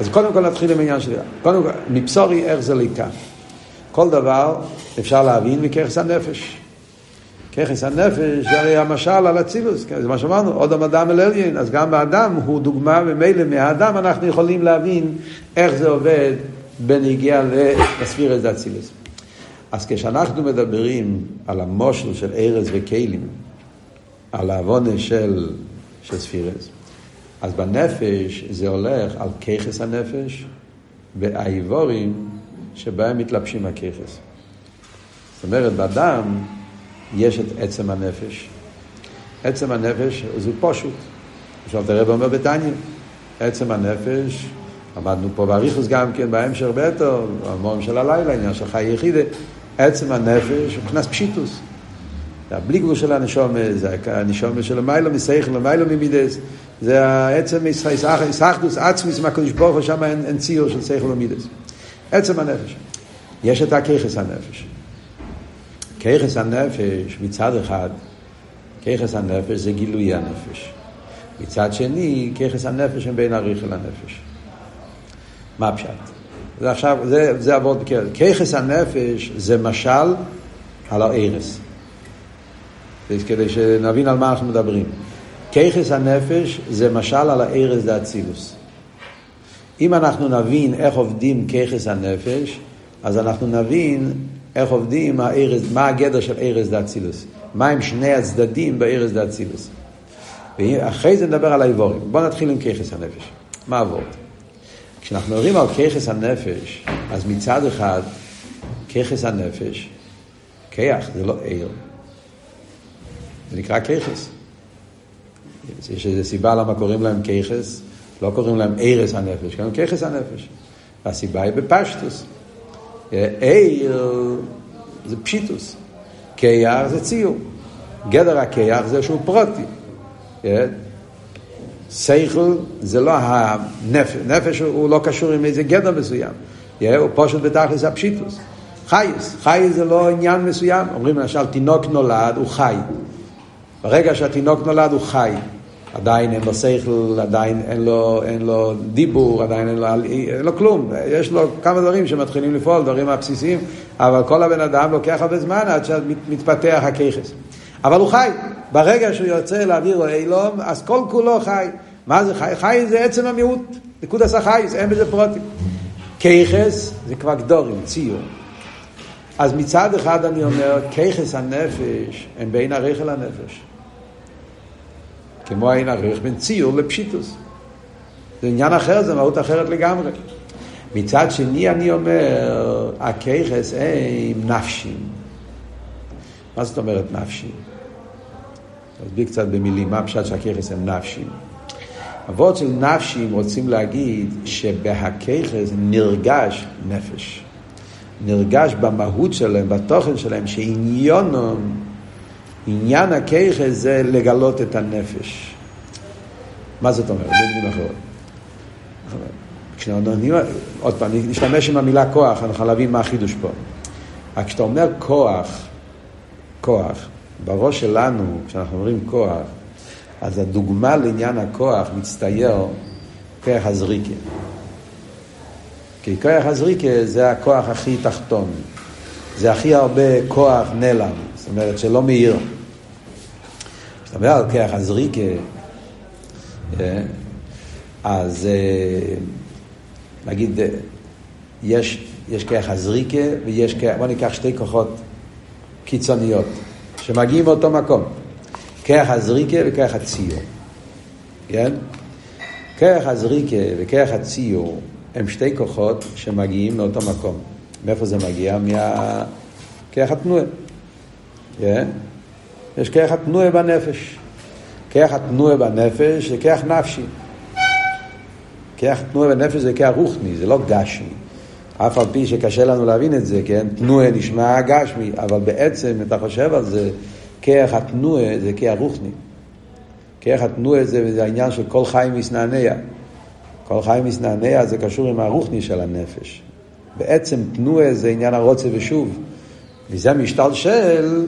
אז קודם כל נתחיל עם העניין שלי. קודם כל, מבשורי איך זה ליקה. כל דבר אפשר להבין מככס הנפש. ככס הנפש זה הרי המשל על אצילוס, זה מה שאמרנו, עוד אדם אל עליין, אז גם האדם הוא דוגמה ממילא מהאדם אנחנו יכולים להבין איך זה עובד בנגיע לספירס דאצילוס. אז כשאנחנו מדברים על המושל של ארז וכלים, על העוונה של, של ספירס, אז בנפש זה הולך על ככס הנפש והאיבורים שבהם מתלבשים הככס. זאת אומרת, באדם יש את עצם הנפש. עצם הנפש זה פשוט. עכשיו תראה ואומר בתניא, עצם הנפש, עמדנו פה באריכוס גם כן, בהמשך בטו, המורים של הלילה, עניין של חי יחידה, עצם הנפש הוא מבחינת פשיטוס. הבלי גבול של הנשום, זה הנשום של המיילו מסייכל, המיילו ממידס, זה העצם ישחדוס עצמיס מהקדוש ברוך הוא, שם אין, ציור של סייכל ומידס. עצם הנפש. יש את הככס הנפש. ככס הנפש מצד אחד, ככס הנפש זה גילוי הנפש. מצד שני, ככס הנפש הם בין הריח לנפש. מה הפשט? זה עכשיו, זה, עבוד בקרב. ככס הנפש זה משל על הארס. כדי שנבין על מה אנחנו מדברים. ככס הנפש זה משל על הארס דאצילוס. אם אנחנו נבין איך עובדים ככס הנפש, אז אנחנו נבין איך עובדים הארז, מה הגדר של ארז דאצילוס. מה הם שני הצדדים בארז דאצילוס. ואחרי זה נדבר על האיבורים. בואו נתחיל עם ככס הנפש. מה עבוד? כשאנחנו מדברים על ככס הנפש, אז מצד אחד, ככס הנפש, כיח זה לא עיר. זה נקרא ככס. יש איזו סיבה למה קוראים להם ככס, לא קוראים להם ערס הנפש, קוראים ככס הנפש. והסיבה היא בפשטוס. עיר זה פשיטוס. כיח זה ציור. גדר הכיח זה שהוא פרוטי. שכל זה לא הנפש, נפש הוא לא קשור עם איזה גדר מסוים, הוא פשוט בתכלס הפשיטוס. חייס, חייס זה לא עניין מסוים, אומרים למשל תינוק נולד הוא חי, ברגע שהתינוק נולד הוא חי, עדיין אין לו שכל, עדיין אין לו, אין לו דיבור, עדיין אין לו, אין לו כלום. יש לו כמה דברים שמתחילים לפעול, דברים הבסיסיים, אבל כל הבן אדם לוקח הרבה זמן עד שמתפתח הכיכס. אבל הוא חי. ברגע שהוא יוצא לאוויר או אילום, אז כל כולו חי. מה זה חי? חי זה עצם המיעוט. נקוד עשה חי, אין בזה פרוטים. כיכס זה כבר גדורים, ציור. אז מצד אחד אני אומר, כיכס הנפש הם בין הריח לנפש. כמו העין הריח בין ציור לפשיטוס. זה עניין אחר, זה מהות אחרת לגמרי. מצד שני אני אומר, הכיכס הם נפשים. מה זאת אומרת נפשים? תסביר קצת במילים, מה הפשט שהכיכס הם נפשים. אבות של נפשים רוצים להגיד שבהכיכס נרגש נפש. נרגש במהות שלהם, בתוכן שלהם, שעניונם, עניין הכיכס זה לגלות את הנפש. מה זאת אומרת? במילים אחרות. כשאנחנו, עוד פעם, נשתמש עם המילה כוח, אנחנו להבין מה החידוש פה. כשאתה אומר כוח, כוח, בראש שלנו, כשאנחנו אומרים כוח, אז הדוגמה לעניין הכוח מצטייר כוח הזריקה. כי כוח הזריקה זה הכוח הכי תחתון. זה הכי הרבה כוח נעלם, זאת אומרת שלא מאיר. כשאתה אומר על כוח הזריקה, אה, אז אה, נגיד, אה, יש, יש כוח הזריקה ויש כוח, בוא ניקח שתי כוחות קיצוניות. שמגיעים מאותו מקום. כרך הזריקה וכרך הציור. כן? כרך הזריקה וכרך הציור הם שתי כוחות שמגיעים מאותו מקום. מאיפה זה מגיע? מכרך התנועה. כן? יש כרך התנועה בנפש. כרך התנועה בנפש זה כרך נפשי. כרך התנועה בנפש זה כרך רוחני, זה לא גשמי. אף על פי שקשה לנו להבין את זה, כן? תנועה נשמע גשמי, אבל בעצם, אם אתה חושב על זה, כרך התנועה זה כרך רוחני. כרך התנועה זה, זה העניין של כל חיים מסנענע. כל חיים מסנענע זה קשור עם הרוחני של הנפש. בעצם תנועה זה עניין הרוצה ושוב. וזה משתלשל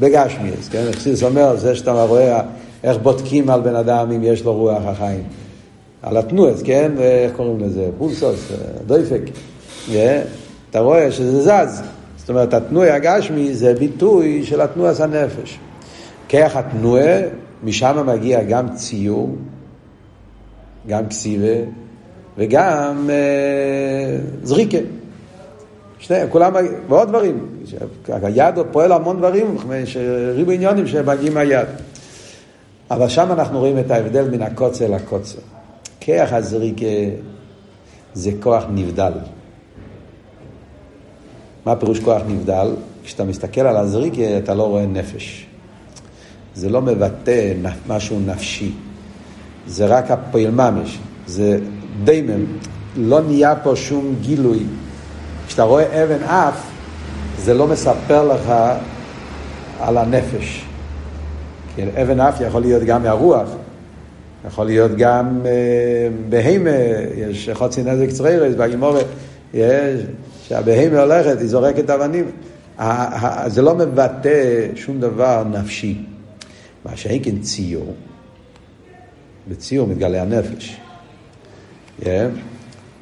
בגשמיאס, כן? אכסיס אומר, זה שאתה רואה איך בודקים על בן אדם אם יש לו רוח החיים. על התנועס, כן? איך קוראים לזה? פולסוס, דויפק. אתה רואה שזה זז. זאת אומרת, התנועי הגשמי זה ביטוי של התנועס הנפש. כרך התנועה, משם מגיע גם ציור, גם קסיבה וגם אה, זריקה. שני, כולם, ועוד דברים. היד פועל המון דברים, ריבו עניונים שמגיעים מהיד. אבל שם אנחנו רואים את ההבדל מן הקוצר לקוצר. כרך הזריקה זה כוח נבדל. מה פירוש כוח נבדל? כשאתה מסתכל על הזריקה אתה לא רואה נפש. זה לא מבטא משהו נפשי. זה רק הפועל ממש. זה דיימם. לא נהיה פה שום גילוי. כשאתה רואה אבן אף, זה לא מספר לך על הנפש. כי אבן אף יכול להיות גם מהרוח, יכול להיות גם אה, בהמה, יש חוצי נזק צריירס, בגימורת, יש שהבהמה הולכת, היא זורקת אבנים. זה לא מבטא שום דבר נפשי. מה שאין כן ציור, בציור מתגלה הנפש.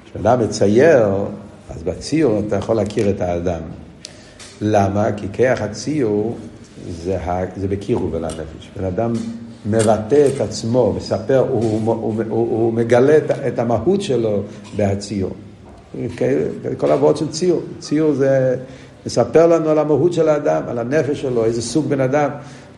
כשאדם מצייר, אז בציור אתה יכול להכיר את האדם. למה? כי כיח הציור זה, זה בקירוב אל הנפש. בן אדם מבטא את עצמו, מספר, הוא, הוא, הוא, הוא, הוא מגלה את, את המהות שלו בהציור. כל העבוד של ציור. ציור זה מספר לנו על המהות של האדם, על הנפש שלו, איזה סוג בן אדם.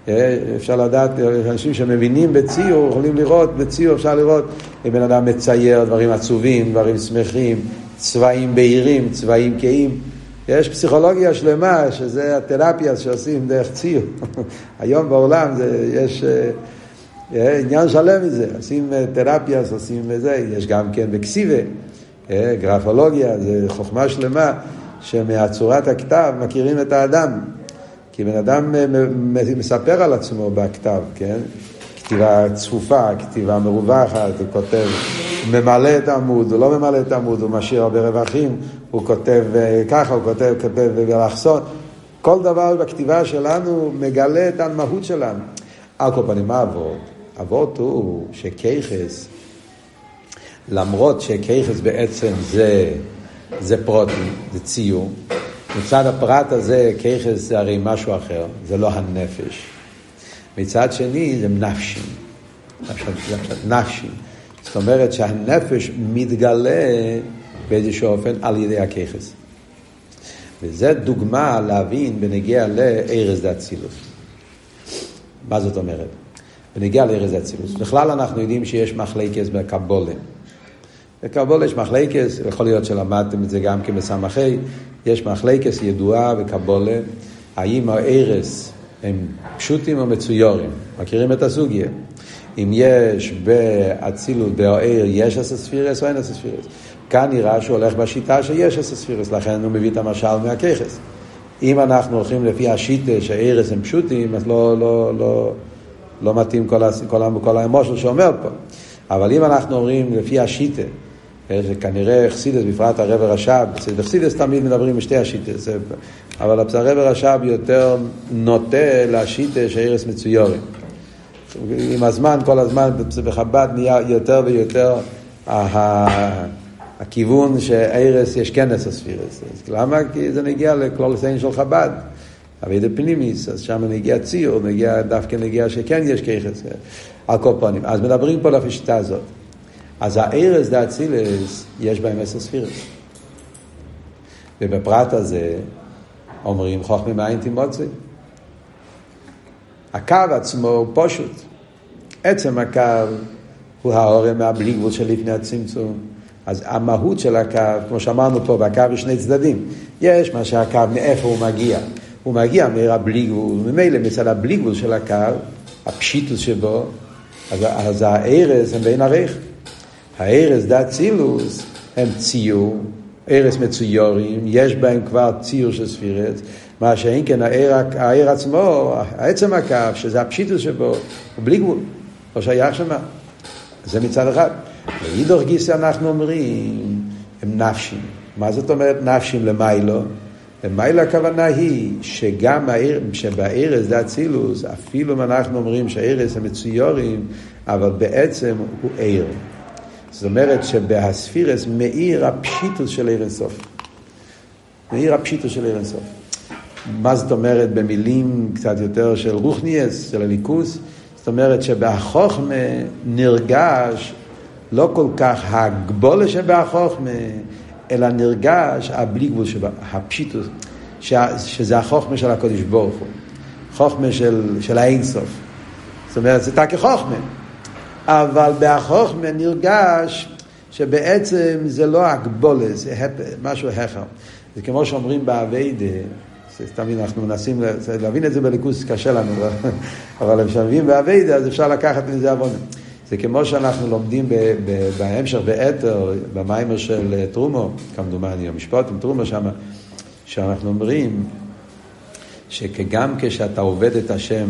אה, אפשר לדעת, אנשים שמבינים בציור, יכולים לראות, בציור אפשר לראות אם בן אדם מצייר דברים עצובים, דברים שמחים, צבעים בהירים, צבעים כהים. יש פסיכולוגיה שלמה, שזה התרפיה שעושים דרך ציור. היום בעולם זה, יש אה, אה, עניין שלם מזה, עושים תרפיה, עושים זה, יש גם כן בקסיבה, גרפולוגיה, זה חוכמה שלמה, שמהצורת הכתב מכירים את האדם. כי בן אדם אה, מספר על עצמו בכתב, כן? כתיבה צפופה, כתיבה מרווחת, הוא כותב, ממלא את העמוד, הוא לא ממלא את העמוד, הוא משאיר הרבה רווחים, הוא כותב אה, ככה, הוא כותב, כותב באלכסון. כל דבר בכתיבה שלנו מגלה את המהות שלנו. על כל פנים, מה אבות? אבות הוא שכיחס, למרות שכיחס בעצם זה, זה פרוטים, זה ציור, מצד הפרט הזה, ככס זה הרי משהו אחר, זה לא הנפש. מצד שני, זה נפשים. נפשים. זאת אומרת שהנפש מתגלה באיזשהו אופן על ידי הככס. וזה דוגמה להבין בנגיע לארז דאצילוס. מה זאת אומרת? בנגיע לארז דאצילוס. בכלל אנחנו יודעים שיש מחלקס בקבולה. בקבולה יש מחלקס, יכול להיות שלמדתם את זה גם כן בסמכי, יש מחלקס ידועה בקבולה, האם הארס הם פשוטים או מצויורים. מכירים את הסוגיה. אם יש באצילות, באוהר, יש אסספירס או אין אסספירס. כאן נראה שהוא הולך בשיטה שיש אסספירס, לכן הוא מביא את המשל מהככס. אם אנחנו הולכים לפי השיטה שהארס הם פשוטים, אז לא, לא, לא, לא מתאים כל, כל, כל האמושל שאומר פה. אבל אם אנחנו אומרים לפי השיטה, שכנראה חסידס, בפרט הרב הרש"ב, בחסידס תמיד מדברים בשתי השיטס, אבל הרב הרש"ב יותר נוטה לשיטה שערס מצויורים. עם הזמן, כל הזמן, בחב"ד נהיה יותר ויותר הכיוון שערס יש כנס הספירס. למה? כי זה נגיע לכלול לסיין של חב"ד. אבי דה פנימיס, אז שם נגיע ציור, נגיע, דווקא נגיע שכן יש ככס, על כל פנים. אז מדברים פה לפי השיטה הזאת. אז הארז דה אצילס, יש בהם עשר ספירס. ובפרט הזה אומרים חוכמה מאין תימוצי. הקו עצמו הוא פשוט. עצם הקו הוא העורם מהבלי גבול של לפני הצמצום. אז המהות של הקו, כמו שאמרנו פה, בקו יש שני צדדים. יש מה שהקו, מאיפה הוא מגיע. הוא מגיע מהבלי גבול, ממילא מצד הבלי גבול של הקו, הפשיטוס שבו, אז, אז הארז הם בין ערך. הארס דת צילוס הם ציור, ארס מצויורים, יש בהם כבר ציור של ספירת, מה שאין כן הער, הער עצמו, העצם הקו, שזה הפשיטוס שבו, הוא בלי גבול, לא שייך שמה. זה מצד אחד. באידוך גיסא אנחנו אומרים, הם נפשים. מה זאת אומרת נפשים למיילו? למיילו הכוונה היא שגם הער, שבארז צילוס, אפילו אם אנחנו אומרים שהארס הם מצויורים, אבל בעצם הוא ער. זאת אומרת שבהספירס מאיר הפשיטוס של עיר אינסוף. מאיר הפשיטוס של עיר אינסוף. מה זאת אומרת במילים קצת יותר של רוחניאס, של הליכוס? זאת אומרת שבהחוכמה נרגש לא כל כך הגבולה שבהחוכמה, אלא נרגש הבלי גבול שבה, הפשיטוס, שזה החוכמה של הקודש ברוך הוא. חוכמה של, של האינסוף. זאת אומרת, זה תקי חוכמה. אבל בהחוכמה נרגש שבעצם זה לא הגבולה, זה משהו אחר. זה כמו שאומרים באביידה, תמיד אנחנו מנסים להבין את זה בליכוס, קשה לנו, אבל כשמביאים באביידה אז אפשר לקחת מזה עוון. זה כמו שאנחנו לומדים בהמשך באתר, במיימר של טרומו, כמדומני, המשפט עם טרומו שם, שאנחנו אומרים שגם כשאתה עובד את השם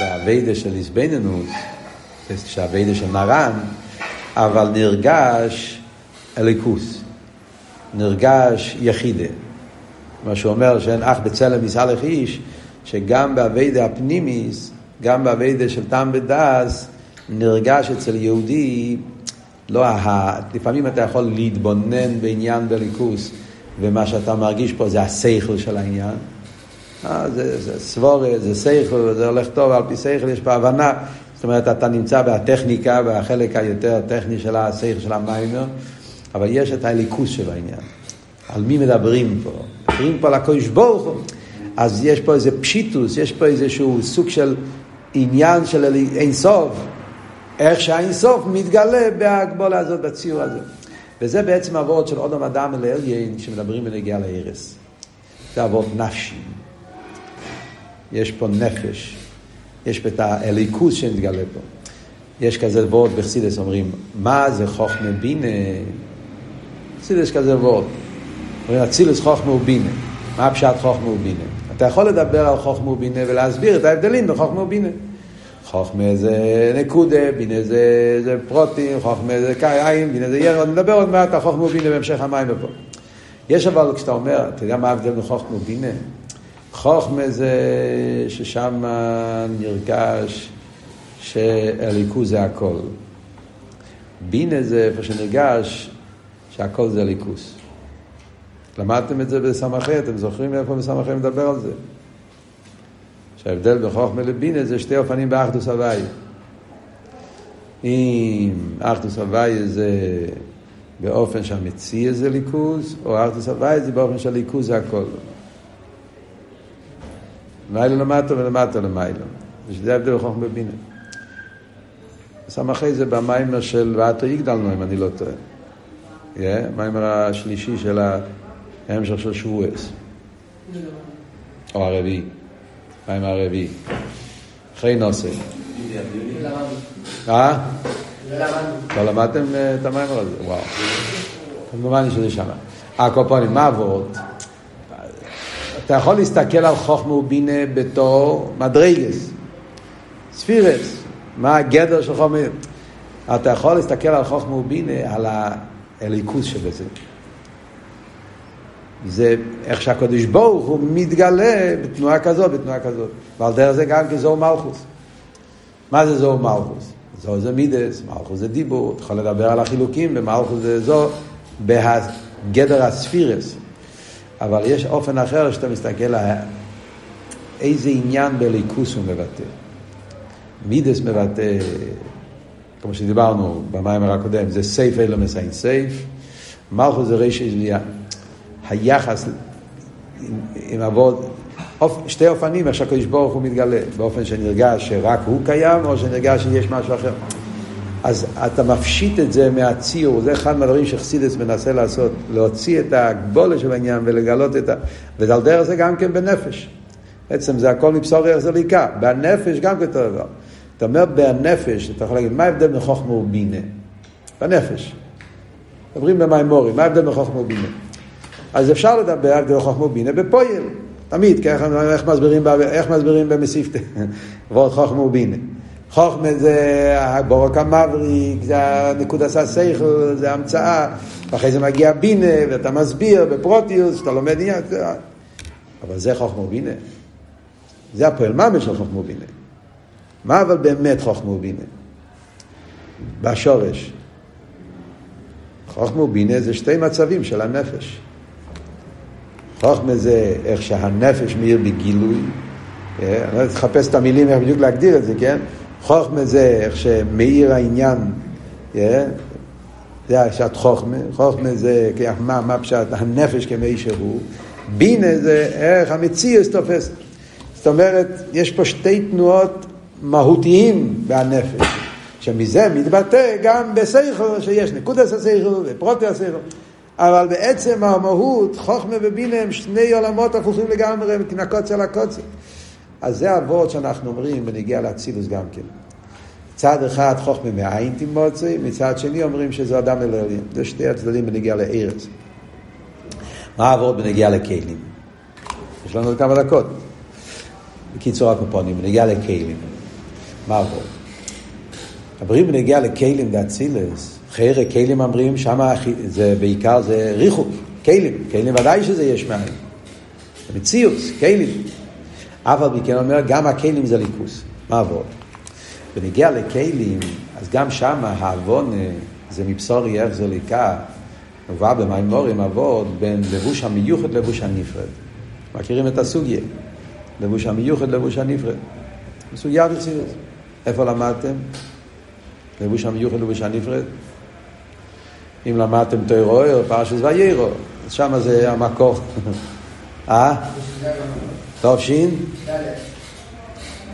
באביידה של איזבנינוס, שהווידה של מרן, אבל נרגש אליקוס, נרגש יחידה. מה שאומר שאין אח בצלם מסלח איש, שגם באביידה הפנימיס, גם באביידה של טעם ודס, נרגש אצל יהודי, לא, ה... לפעמים אתה יכול להתבונן בעניין בליכוס, ומה שאתה מרגיש פה זה השכל של העניין. אה, זה, זה סבורת, זה שכל, זה הולך טוב, על פי שכל יש פה הבנה. אומרת, אתה נמצא בטכניקה, בחלק היותר טכני של השכל של המיימר, אבל יש את הליכוס של העניין. על מי מדברים פה? מדברים פה על הקדוש ברוך הוא. אז יש פה איזה פשיטוס, יש פה איזשהו סוג של עניין של אינסוף. איך שהאינסוף מתגלה בהגבולה הזאת, בציור הזה. וזה בעצם אבות של אודום אדם אל אליין שמדברים בנגיעה להרס. זה אבות נפשי. יש פה נפש. יש את האליקוס שמתגלה פה. יש כזה וורד בחסידס אומרים, מה זה חוכמה בינה? בחסידס כזה וורד. אומרים, אצילוס חוכמה ובינה. מה הפשט חוכמה ובינה? אתה יכול לדבר על חוכמה ובינה ולהסביר את ההבדלים בחוכמה ובינה. חוכמה זה נקודה, בינה זה, זה פרוטים, חוכמה זה קיים, בינה זה ירד, נדבר עוד מעט על חוכמה ובינה בהמשך המים ופה. יש אבל, כשאתה אומר, אתה יודע מה ההבדל בין חוכמה ובינה? חוכמה זה ששם נרגש שהליכוז זה הכל. בינה זה איפה שנרגש שהכל זה ליכוז. למדתם את זה בסמכי, אתם זוכרים איפה בסמכי מדבר על זה? שההבדל בין חוכמה לבינה זה שתי אופנים באחדוס הוואי. אם אחדוס הוואי זה באופן שהמציע זה ליכוז, או אחדוס הוואי זה באופן שהליכוז זה הכל. מיילו למטה ולמטה למיילו. ושזה ההבדל בחוכמה בבינה. סמכי זה במיימר של ואתו יגדלנו, אם אני לא טועה. Yeah, מיימר השלישי של ההמשך של שבועס. או הרביעי. מיימר הרביעי. אחרי נושא. אה? לא למדתם את המיימר הזה? וואו. כמובן שזה שמה. הקופונים, מה עבוד? אתה יכול להסתכל על חוכמה ובינה בתור מדרגס, ספירס, מה הגדר של חוכמה. אתה יכול להסתכל על חוכמה ובינה, על הליכוז שבזה. זה איך שהקדוש ברוך הוא מתגלה בתנועה כזאת, בתנועה כזאת. ועל דרך זה גם כזור מלכוס. מה זה זור מלכוס? זור זה מידס, מלכוס זה דיבור, אתה יכול לדבר על החילוקים, ומלכוס זה זור בגדר הספירס. אבל יש אופן אחר שאתה מסתכל על איזה עניין בליכוס הוא מבטא. מידס מבטא, כמו שדיברנו במיימר הקודם, זה סייף אלו מסיין סייף, מלכו זה זבייה. היחס עם, אופ, שתי אופנים איך שהקדוש ברוך הוא מתגלה, באופן שנרגש שרק הוא קיים, או שנרגש שיש משהו אחר. אז אתה מפשיט את זה מהציור, זה אחד מהדברים שחסידס מנסה לעשות, להוציא את הגבולה של העניין ולגלות את ה... ועל דרך זה גם כן בנפש. בעצם זה הכל מבשור איך זה ליקה. בנפש גם כן אותו דבר. אתה אומר בנפש, אתה יכול להגיד, מה ההבדל בין חוכמה ובינה? בנפש. מדברים במימורים, מה ההבדל בין חוכמה ובינה? אז אפשר לדבר על חוכמה ובינה בפועל. תמיד, כי איך מסבירים, איך מסבירים במסיפתא? ועוד חוכמה ובינה. חוכמה זה הבורק המבריק, זה נקודת הסייכל, זה המצאה, ואחרי זה מגיע בינה, ואתה מסביר בפרוטיוס, אתה לומד עניין, אבל זה חוכמה ובינה. זה הפועל ממש של חוכמה ובינה. מה אבל באמת חוכמה ובינה? בשורש. חוכמה ובינה זה שתי מצבים של הנפש. חוכמה זה איך שהנפש מאיר בגילוי. אה, אני לא אחפש את המילים איך בדיוק להגדיר את זה, כן? חוכמה זה איך שמאיר העניין, זה השעת חוכמה, חוכמה זה מה, מה פשט הנפש כמי שהוא, בינה זה איך המציאוס תופס. זאת אומרת, יש פה שתי תנועות מהותיים בהנפש, שמזה מתבטא גם בסייכו, שיש נקודס הסייכו ופרוטי הסייכו. אבל בעצם המהות, חוכמה ובינה הם שני עולמות הפוכים לגמרי, מהקוצר לקוצר. אז זה הוורד שאנחנו אומרים בנגיע לאצילוס גם כן. צד אחד חוכמה מאין תימוצי, מצד שני אומרים שזה אדם אלוהים. זה שתי הצדדים בנגיע לארץ. מה הוורד בנגיע לכלים? יש לנו עוד כמה דקות. בקיצור הקופונים, בנגיע לכלים. מה הוורד? מדברים בנגיע לכלים דאצילס, חיירי כלים אומרים, שם זה בעיקר זה ריחוק, כלים, כלים ודאי שזה יש מאין. זה מציאוס, כלים. אף על פי כן אומר, גם הכלים זה ליכוס. מה עבור? ונגיע לכלים, אז גם שם העוון זה מבשורי איך זה ליקה, מובא אבות בין לבוש המיוחד ללבוש הנפרד. מכירים את הסוגיה? לבוש המיוחד לבוש הנפרד. סוגיה בחסידות. איפה למדתם? לבוש המיוחד לבוש הנפרד? אם למדתם תוירו או פרשת ויירו, אז שם זה המקור. אה? תופשין?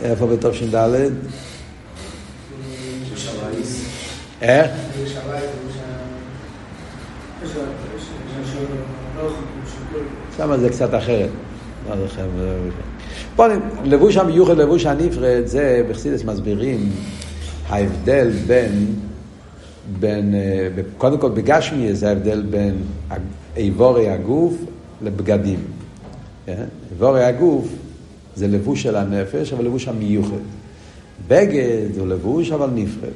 איפה בתופשין ד'? איך? שם זה קצת אחרת. פה לבוש המיוחד, לבוש הנפרד, זה בחסידס מסבירים ההבדל בין, בין, אה, קודם כל בגשמי זה ההבדל בין איבורי הגוף לבגדים. כן? איבורי הגוף זה לבוש של הנפש, אבל לבוש המיוחד. בגד הוא לבוש אבל נפרד.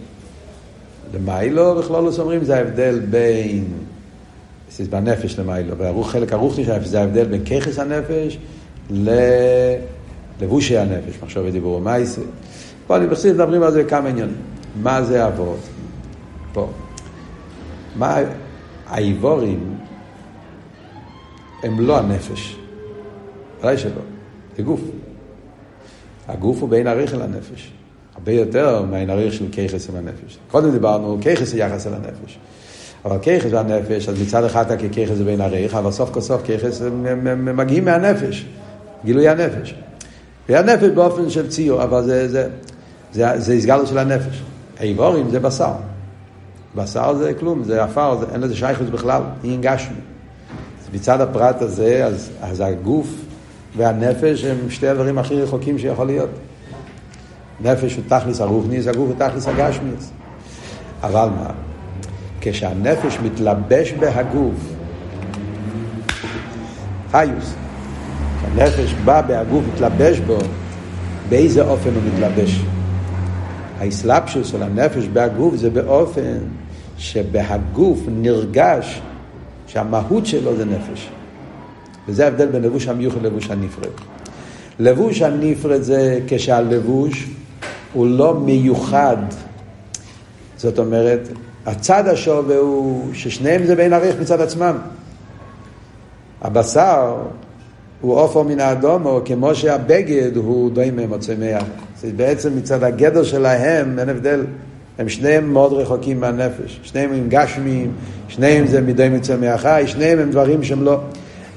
למיילו בכלולוס אומרים זה ההבדל בין, זה בנפש למיילו, והחלק הרוחני זה ההבדל בין ככס הנפש ללבושי הנפש, מחשוב ודיבור ומייסה. פה אני בחסיד מדברים על זה כמה עניינים. מה זה אבות? פה. מה האיבורים הם לא הנפש. ודאי שלא. זה גוף. הגוף הוא בין עריך אל הנפש. הרבה יותר מהעין עריך של כיחס עם הנפש. קודם דיברנו, כיחס זה יחס אל הנפש. אבל כיחס והנפש, אז מצד אחד אתה ככיחס זה בין עריך, אבל סוף כל סוף כיחס מגיעים מהנפש, גילוי הנפש. והנפש באופן של ציור, אבל זה, זה, זה, זה הסגלות של הנפש. האיבורים זה בשר. בשר זה כלום, זה עפר, אין לזה שייכות בכלל, אין גשמי. מצד הפרט הזה, אז, אז הגוף והנפש הם שתי הדברים הכי רחוקים שיכול להיות. נפש הוא תכלס הרוחניס, הגוף הוא תכלס הגשמיס. אבל מה? כשהנפש מתלבש בהגוף, חיוס, כשהנפש בא בהגוף, מתלבש בו, באיזה אופן הוא מתלבש? האסלאפשוס של הנפש בהגוף זה באופן שבהגוף נרגש שהמהות שלו זה נפש. וזה ההבדל בין לבוש המיוחד ללבוש הנפרד. לבוש הנפרד זה כשהלבוש הוא לא מיוחד. זאת אומרת, הצד השווה הוא ששניהם זה בין עריך מצד עצמם. הבשר הוא עופר מן האדום, או כמו שהבגד הוא דוימם או צמח. זה בעצם מצד הגדר שלהם אין הבדל. הם שניהם מאוד רחוקים מהנפש. שניהם הם גשמים, שניהם זה מדי מצמח חי, שניהם הם דברים שהם לא...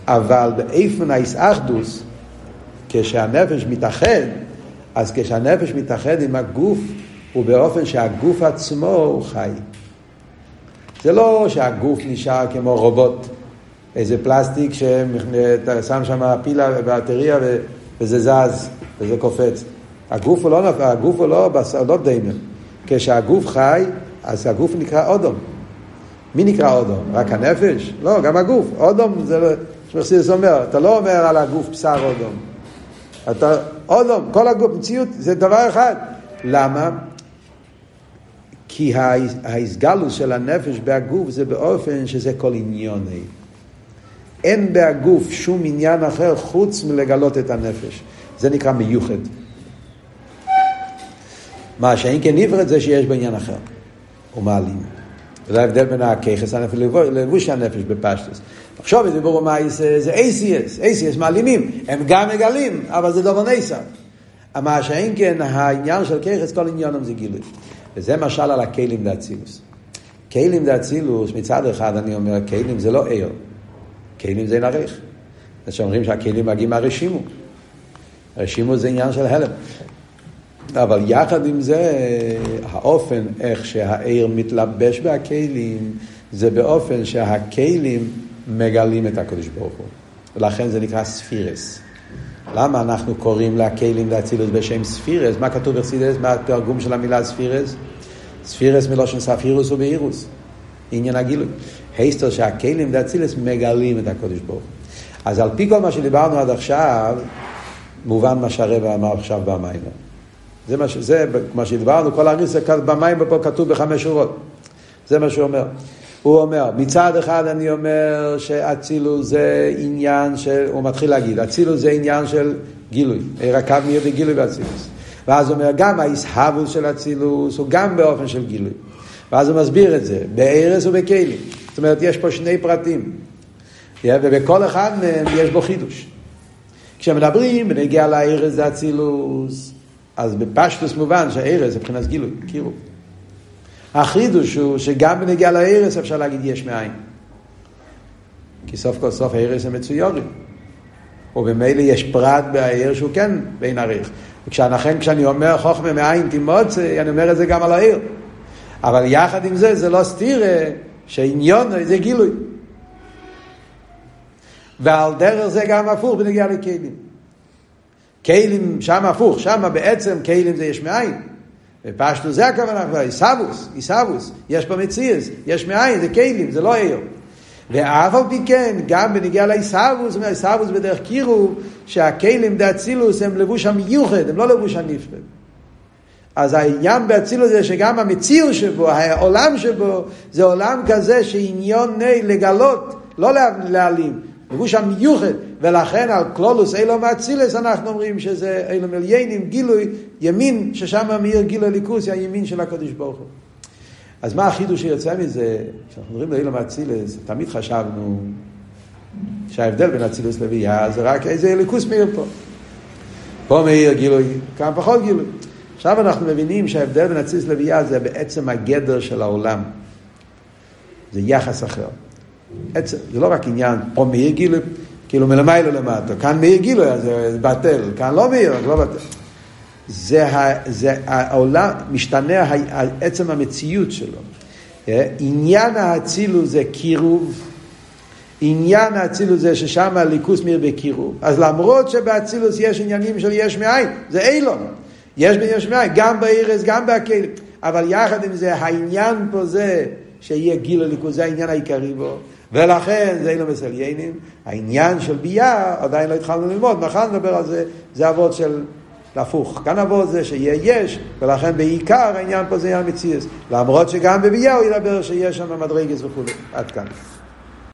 אבל באיפן האיסאחדוס, כשהנפש מתאחד, אז כשהנפש מתאחד עם הגוף, הוא באופן שהגוף עצמו הוא חי. זה לא שהגוף נשאר כמו רובוט, איזה פלסטיק שאתה שם פילה ובטריה וזה זז וזה קופץ. הגוף הוא לא, הגוף הוא לא, לא דיימן. כשהגוף חי, אז הגוף נקרא אודום. מי נקרא אודום? רק הנפש? לא, גם הגוף. אודום זה, שמרסידס אומר, אתה לא אומר על הגוף בשר אודום. אתה, אודום, כל הגוף, מציאות, זה דבר אחד. למה? כי ההסגלוס של הנפש בהגוף זה באופן שזה כל עניוני. אין בהגוף שום עניין אחר חוץ מלגלות את הנפש. זה נקרא מיוחד. מה שאין כן נפרד זה שיש בעניין אחר. הוא מעלים. זה ההבדל בין הככס הנפש לבוש הנפש בפשטוס. עכשיו את דיבור מייס זה ACS, ACS מעלימים, הם גם מגלים, אבל זה דובר נסר. מה שאין כן העניין של ככס, כל עניינם זה גילוי. וזה משל על הכלים דאצילוס. כלים דאצילוס, מצד אחד אני אומר, כלים זה לא ער, כלים זה נריך. זה שאומרים שהכלים מגיעים מהרשימו. הרשימו זה עניין של הלם. אבל יחד עם זה, האופן איך שהעיר מתלבש בהכלים, זה באופן שהכלים מגלים את הקדוש ברוך הוא. ולכן זה נקרא ספירס. למה אנחנו קוראים לכלים לאצילוס בשם ספירס? מה כתוב בחסידס? מה התרגום של המילה ספירס? ספירס מלושן ספירוס ובאירוס. עניין הגילוי. היסטר שהכלים לאצילוס מגלים את הקדוש ברוך. אז על פי כל מה שדיברנו עד עכשיו, מובן מה שהרבא אמר עכשיו במים. זה מה, ש... זה מה שדיברנו, כל הריסה במים פה כתוב בחמש שורות. זה מה שהוא אומר. הוא אומר, מצד אחד אני אומר שאצילוס זה עניין של, הוא מתחיל להגיד, אצילוס זה עניין של גילוי, עיר הקו יהיה בגילוי באצילוס. ואז הוא אומר, גם האיסהבוס של אצילוס הוא גם באופן של גילוי. ואז הוא מסביר את זה, בארס ובכלים. זאת אומרת, יש פה שני פרטים. ובכל אחד מהם יש בו חידוש. כשמדברים בנגיע לארס זה אצילוס, אז בפשטוס מובן שהארס זה מבחינת גילוי, קירוב. החידוש הוא שגם בנגיע לארס אפשר להגיד יש מאין. כי סוף כל סוף הארס הם מצויורים. ובמילא יש פרט בעיר שהוא כן בין עריך. וכשאנכן, כשאני אומר חוכמה מאין תימוצה, אני אומר את זה גם על העיר. אבל יחד עם זה, זה לא סתירה שעניון זה גילוי. ועל דרך זה גם הפוך בנגיע לכלים. כלים, שם הפוך, שם בעצם כלים זה יש מאין. ופשטו זה הכוונה, איסאבוס, איסאבוס, יש פה מציאס, יש מאין, זה כלים, זה לא עיר. ואף על פי כן, גם בנגיע לעיסאוווס, אומר עיסאוווס בדרך קירו, שהכלים דאצילוס הם לבוש המיוחד, הם לא לבוש הנפרד. אז העניין באצילוס זה שגם המציאות שבו, העולם שבו, זה עולם כזה שעניון ני לגלות, לא להעלים, לבוש המיוחד, ולכן על קלולוס אילו מאצילס אנחנו אומרים שזה אילו מליינים, גילוי, ימין, ששם מאיר גילוי ליכוס, הימין של הקדוש ברוך הוא. אז מה החידוש שיוצא מזה? כשאנחנו מדברים לאילום אצילס, תמיד חשבנו שההבדל בין אצילוס לביאה זה רק איזה אליקוס מאיר פה. פה מאיר גילוי, כאן פחות גילוי. עכשיו אנחנו מבינים שההבדל בין אצילוס לביאה זה בעצם הגדר של העולם. זה יחס אחר. עצם, זה לא רק עניין, פה מאיר גילוי, כאילו מלמעלה למטה, כאן מאיר גילוי, אז זה בטל, כאן לא מאיר, אז לא בטל. זה, זה העולם, משתנה עצם המציאות שלו. אה, עניין האצילוס זה קירוב, עניין האצילוס זה ששם הליכוס מיר בקירוב. אז למרות שבאצילוס יש עניינים של יש מאין, זה אילון. יש ביש מאין, גם בארז, גם בהכלים. אבל יחד עם זה, העניין פה זה שיהיה גיל הליכוס, זה העניין העיקרי בו. ולכן זה אילון מסליינים. העניין של ביאה, עדיין לא התחלנו ללמוד, מחר נדבר על זה, זה אבות של להפוך. כאן עבור זה שיהיה יש, ולכן בעיקר העניין פה זה עניין מציאס. למרות שגם בביאה הוא ידבר שיש שם מדרגס וכו'. עד כאן.